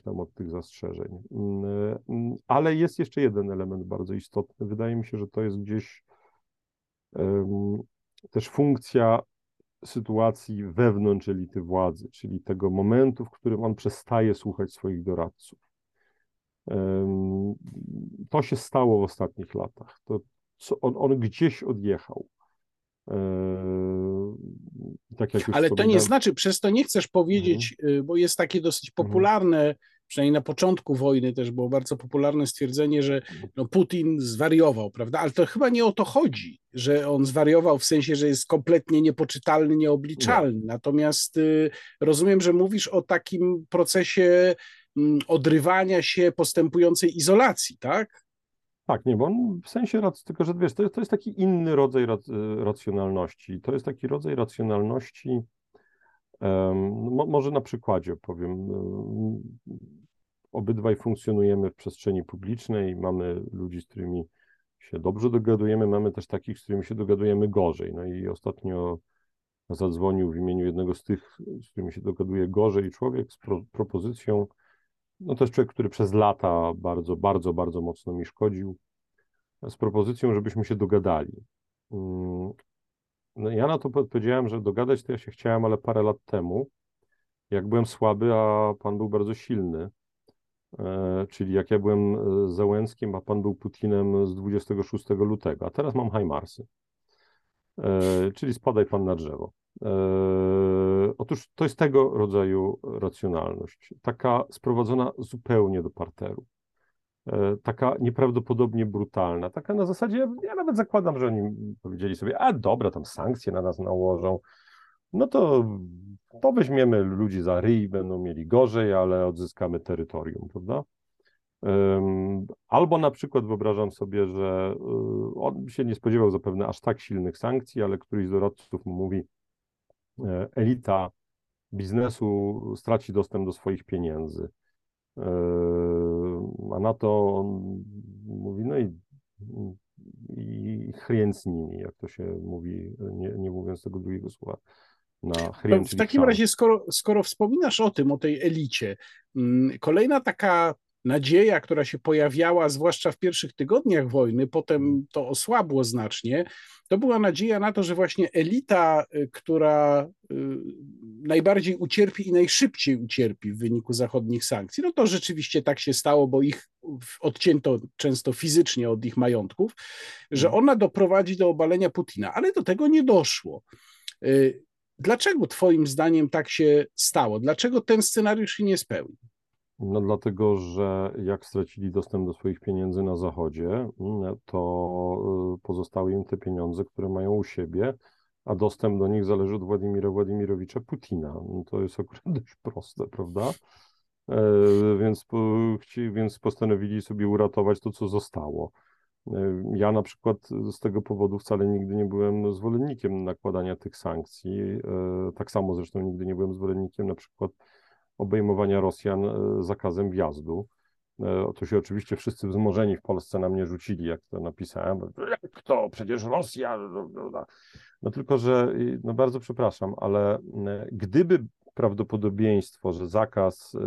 tam od tych zastrzeżeń. Mm, ale jest jeszcze jeden element bardzo istotny. Wydaje mi się, że to jest gdzieś um, też funkcja sytuacji wewnątrz elity władzy, czyli tego momentu, w którym on przestaje słuchać swoich doradców. To się stało w ostatnich latach. To, on, on gdzieś odjechał. Eee, tak Ale to nie znaczy, przez to nie chcesz powiedzieć, mhm. bo jest takie dosyć mhm. popularne, mhm. przynajmniej na początku wojny też było bardzo popularne stwierdzenie, że no, Putin zwariował, prawda? Ale to chyba nie o to chodzi, że on zwariował w sensie, że jest kompletnie niepoczytalny, nieobliczalny. Nie. Natomiast y, rozumiem, że mówisz o takim procesie mm, odrywania się, postępującej izolacji, tak? Tak, nie, bo on w sensie, tylko że wiesz, to jest, to jest taki inny rodzaj racjonalności. To jest taki rodzaj racjonalności, um, może na przykładzie powiem. Um, obydwaj funkcjonujemy w przestrzeni publicznej, mamy ludzi, z którymi się dobrze dogadujemy, mamy też takich, z którymi się dogadujemy gorzej. No i ostatnio zadzwonił w imieniu jednego z tych, z którymi się dogaduje gorzej człowiek z pro, propozycją, no to jest człowiek, który przez lata bardzo, bardzo, bardzo mocno mi szkodził, z propozycją, żebyśmy się dogadali. Mm, no ja na to powiedziałem, że dogadać to ja się chciałem, ale parę lat temu, jak byłem słaby, a pan był bardzo silny, e, czyli jak ja byłem e, Załęckim, a pan był Putinem z 26 lutego, a teraz mam Hajmarsy, e, czyli spadaj pan na drzewo. Otóż to jest tego rodzaju racjonalność, taka sprowadzona zupełnie do parteru. E, taka nieprawdopodobnie brutalna, taka na zasadzie, ja nawet zakładam, że oni powiedzieli sobie, a dobra, tam sankcje na nas nałożą, no to, to weźmiemy ludzi za ryj, będą mieli gorzej, ale odzyskamy terytorium, prawda? Albo na przykład wyobrażam sobie, że e, on się nie spodziewał zapewne aż tak silnych sankcji, ale któryś z doradców mu mówi, elita biznesu straci dostęp do swoich pieniędzy. A na to on mówi, no i, i chrien z nimi, jak to się mówi, nie, nie mówiąc tego drugiego słowa. Na chrien, w takim razie, skoro, skoro wspominasz o tym, o tej elicie, mm, kolejna taka nadzieja, która się pojawiała, zwłaszcza w pierwszych tygodniach wojny, potem mhm. to osłabło znacznie, to była nadzieja na to, że właśnie elita, y, która y, najbardziej ucierpi i najszybciej ucierpi w wyniku zachodnich sankcji. No to rzeczywiście tak się stało, bo ich odcięto często fizycznie od ich majątków, że mhm. ona doprowadzi do obalenia Putina, ale do tego nie doszło. Y, dlaczego Twoim zdaniem tak się stało? Dlaczego ten scenariusz się nie spełnił? No dlatego, że jak stracili dostęp do swoich pieniędzy na Zachodzie, mm, to y, pozostały im te pieniądze, które mają u siebie, a dostęp do nich zależy od Władimira Władimirowicza Putina. No to jest akurat dość proste, prawda? E, więc, więc postanowili sobie uratować to, co zostało. E, ja na przykład z tego powodu wcale nigdy nie byłem zwolennikiem nakładania tych sankcji. E, tak samo zresztą nigdy nie byłem zwolennikiem na przykład obejmowania Rosjan zakazem wjazdu. To się oczywiście wszyscy wzmożeni w Polsce na mnie rzucili, jak to napisałem. Jak to? Przecież Rosja. No, no, no. no tylko, że no bardzo przepraszam, ale gdyby prawdopodobieństwo, że zakaz y,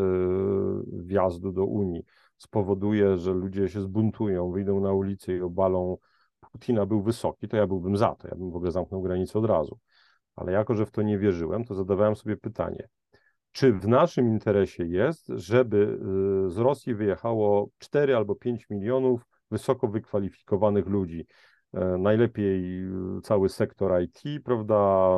wjazdu do Unii spowoduje, że ludzie się zbuntują, wyjdą na ulicę i obalą Putina był wysoki, to ja byłbym za to. Ja bym w ogóle zamknął granicę od razu. Ale jako, że w to nie wierzyłem, to zadawałem sobie pytanie, czy w naszym interesie jest, żeby y, z Rosji wyjechało 4 albo 5 milionów wysoko wykwalifikowanych ludzi, e, najlepiej cały sektor IT, prawda,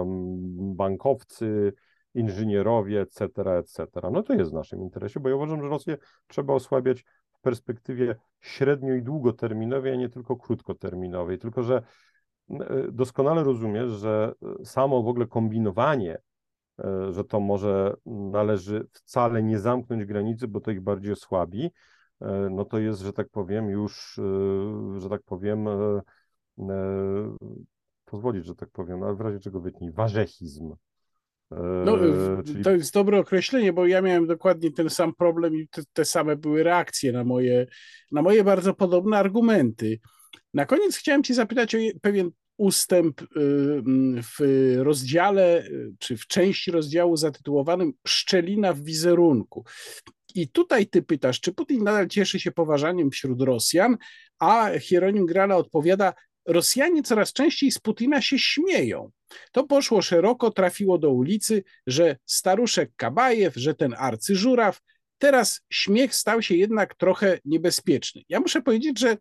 bankowcy, inżynierowie, etc., etc. No to jest w naszym interesie, bo ja uważam, że Rosję trzeba osłabiać w perspektywie średnio i długoterminowej, a nie tylko krótkoterminowej. Tylko, że e, doskonale rozumiesz, że samo w ogóle kombinowanie, że to może należy wcale nie zamknąć granicy, bo to ich bardziej osłabi, e, no to jest, że tak powiem, już, że tak powiem, pozwolić, że tak powiem, ale w razie czego wytnij, warzechizm. No, e, czyli... To jest dobre określenie, bo ja miałem dokładnie ten sam problem i te, te, same były reakcje na moje, na moje bardzo podobne argumenty. Na koniec chciałem Cię zapytać o pewien ustęp y, w rozdziale, y, czy w części rozdziału zatytułowanym Szczelina w wizerunku. I tutaj ty pytasz, czy Putin nadal cieszy się poważaniem wśród Rosjan, a Hieronim Grala odpowiada, Rosjanie coraz częściej z Putina się śmieją. To poszło szeroko, trafiło do ulicy, że staruszek Kabajew, że ten arcyżuraw. Teraz śmiech stał się jednak trochę niebezpieczny. Ja muszę powiedzieć, że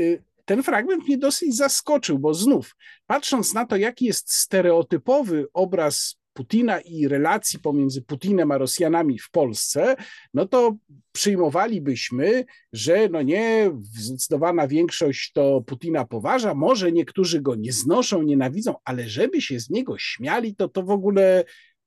y, ten fragment mnie dosyć zaskoczył, bo znów, patrząc na to, jaki jest stereotypowy obraz Putina i relacji pomiędzy Putinem a Rosjanami w Polsce, no to przyjmowalibyśmy, że no nie, zdecydowana większość to Putina poważa, może niektórzy go nie znoszą, nienawidzą, ale żeby się z niego śmiali, to to w ogóle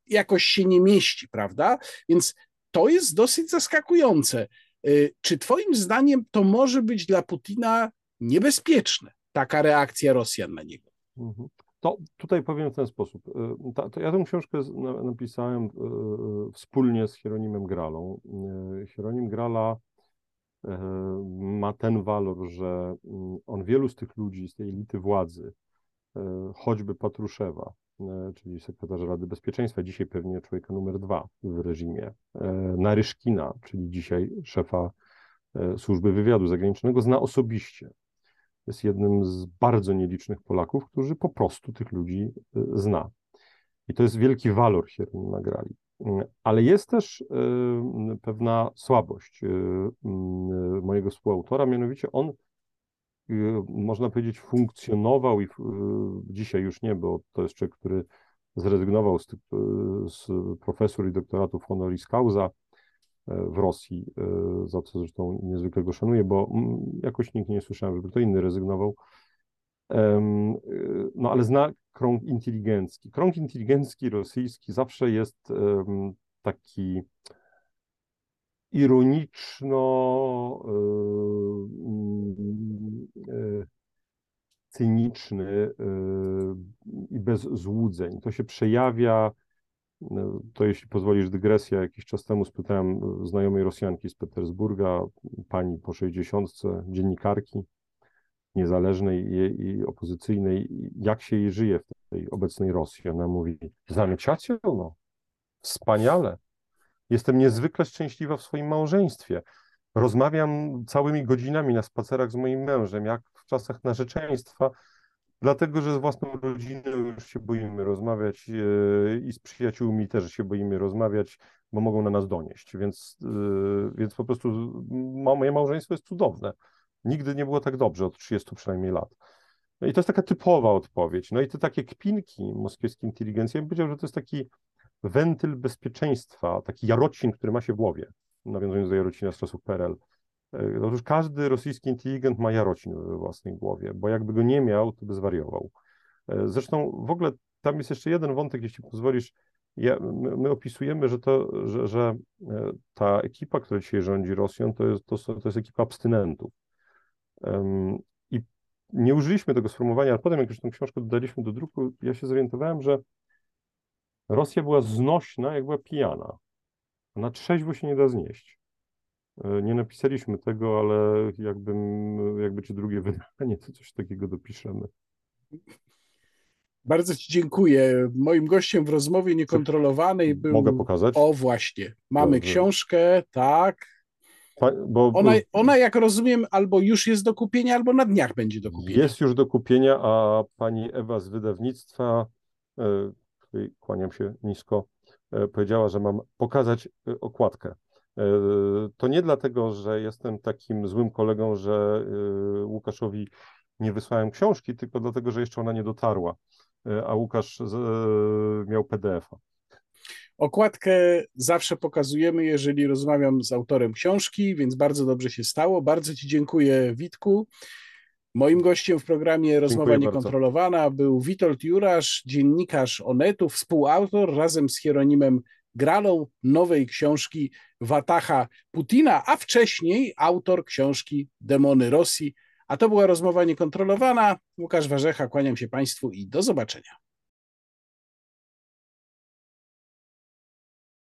jakoś się nie mieści, prawda? Więc to jest dosyć zaskakujące. Y, czy Twoim zdaniem to może być dla Putina niebezpieczne, taka reakcja Rosjan na niego? Mhm. To tutaj powiem w ten sposób. Y, to ja tę książkę napisałem y, wspólnie z Hieronimem Gralą. Y, Hieronim Grala ma ten walor, że on wielu z tych ludzi, z tej elity władzy, choćby Patruszewa, czyli sekretarza Rady Bezpieczeństwa, dzisiaj pewnie człowieka numer dwa w reżimie, Naryszkina, czyli dzisiaj szefa służby wywiadu zagranicznego, zna osobiście jest jednym z bardzo nielicznych Polaków, którzy po prostu tych ludzi y, zna. I to jest wielki walor Hieronima nagrali. Ale jest też y, pewna słabość y, mojego współautora, mianowicie on, można powiedzieć, funkcjonował i dzisiaj już nie, bo to jest człowiek, który zrezygnował z, z profesor i doktoratów honoris causa, w Rosji, e, za co zresztą niezwykle go szanuję, bo mm, jakoś nikt nie słyszałem, żeby kto inny rezygnował. E, no ale zna krąg inteligencki. Krąg inteligencki rosyjski zawsze jest taki ironiczno e, cyniczny i bez złudzeń. To się przejawia to jeśli pozwolisz dygresja, jakiś czas temu spytałem znajomej Rosjanki z Petersburga, pani po 60, dziennikarki niezależnej i, opozycyjnej, jak się jej żyje w tej obecnej Rosji. Ona mówi, zamiecacie? No, wspaniale. Jestem niezwykle szczęśliwa w swoim małżeństwie. Rozmawiam całymi godzinami na spacerach z moim mężem, jak w czasach narzeczeństwa dlatego że z własną rodziną już się boimy rozmawiać e, i z przyjaciółmi też się boimy rozmawiać, bo mogą na nas donieść. Więc, e, więc po prostu moje małżeństwo jest cudowne. Nigdy nie było tak dobrze od 30 przynajmniej lat. No i to jest taka typowa odpowiedź. No i te takie kpinki moskiewskiej inteligencji, ja bym powiedział, że to jest taki wentyl bezpieczeństwa, taki jarocin, który ma się w głowie, nawiązując do jarocina z czasów PRL. E, otóż każdy rosyjski inteligent ma jarocin we własnej głowie, bo jakby go nie miał, to by zwariował. E, zresztą w ogóle tam jest jeszcze jeden wątek, jeśli pozwolisz. Ja, my, my, opisujemy, że, to, że, że e, ta ekipa, która dzisiaj rządzi Rosją, to jest, to, to jest ekipa abstynentów. Um, I nie użyliśmy tego sformułowania, ale potem, jak już tę książkę dodaliśmy do druku, ja się zorientowałem, że Rosja była znośna, jak była pijana. Na trzeźwo się nie da znieść. E, nie napisaliśmy tego, ale jakbym, jakby czy drugie wydanie, to coś takiego dopiszemy. Bardzo Ci dziękuję. Moim gościem w rozmowie niekontrolowanej był. Mogę pokazać? O, właśnie. Mamy Dobrze. książkę, tak. Bo, ona, ona, jak rozumiem, albo już jest do kupienia, albo na dniach będzie do kupienia. Jest już do kupienia, a pani Ewa z wydawnictwa, e, której kłaniam się nisko, e, powiedziała, że mam pokazać okładkę. E, to nie dlatego, że jestem takim złym kolegą, że e, Łukaszowi nie wysłałem książki, tylko dlatego, że jeszcze ona nie dotarła, e, a Łukasz miał PDF-a. Okładkę zawsze pokazujemy, jeżeli rozmawiam z autorem książki, więc bardzo dobrze się stało. Bardzo Ci dziękuję, Witku. Moim gościem w programie Rozmowa Niekontrolowana był Witold Jurasz, dziennikarz Onetu, współautor razem z Hieronimem gralą nowej książki Watacha Putina, a wcześniej autor książki Demony Rosji. A to była rozmowa niekontrolowana. Łukasz Warzecha, kłaniam się Państwu i do zobaczenia.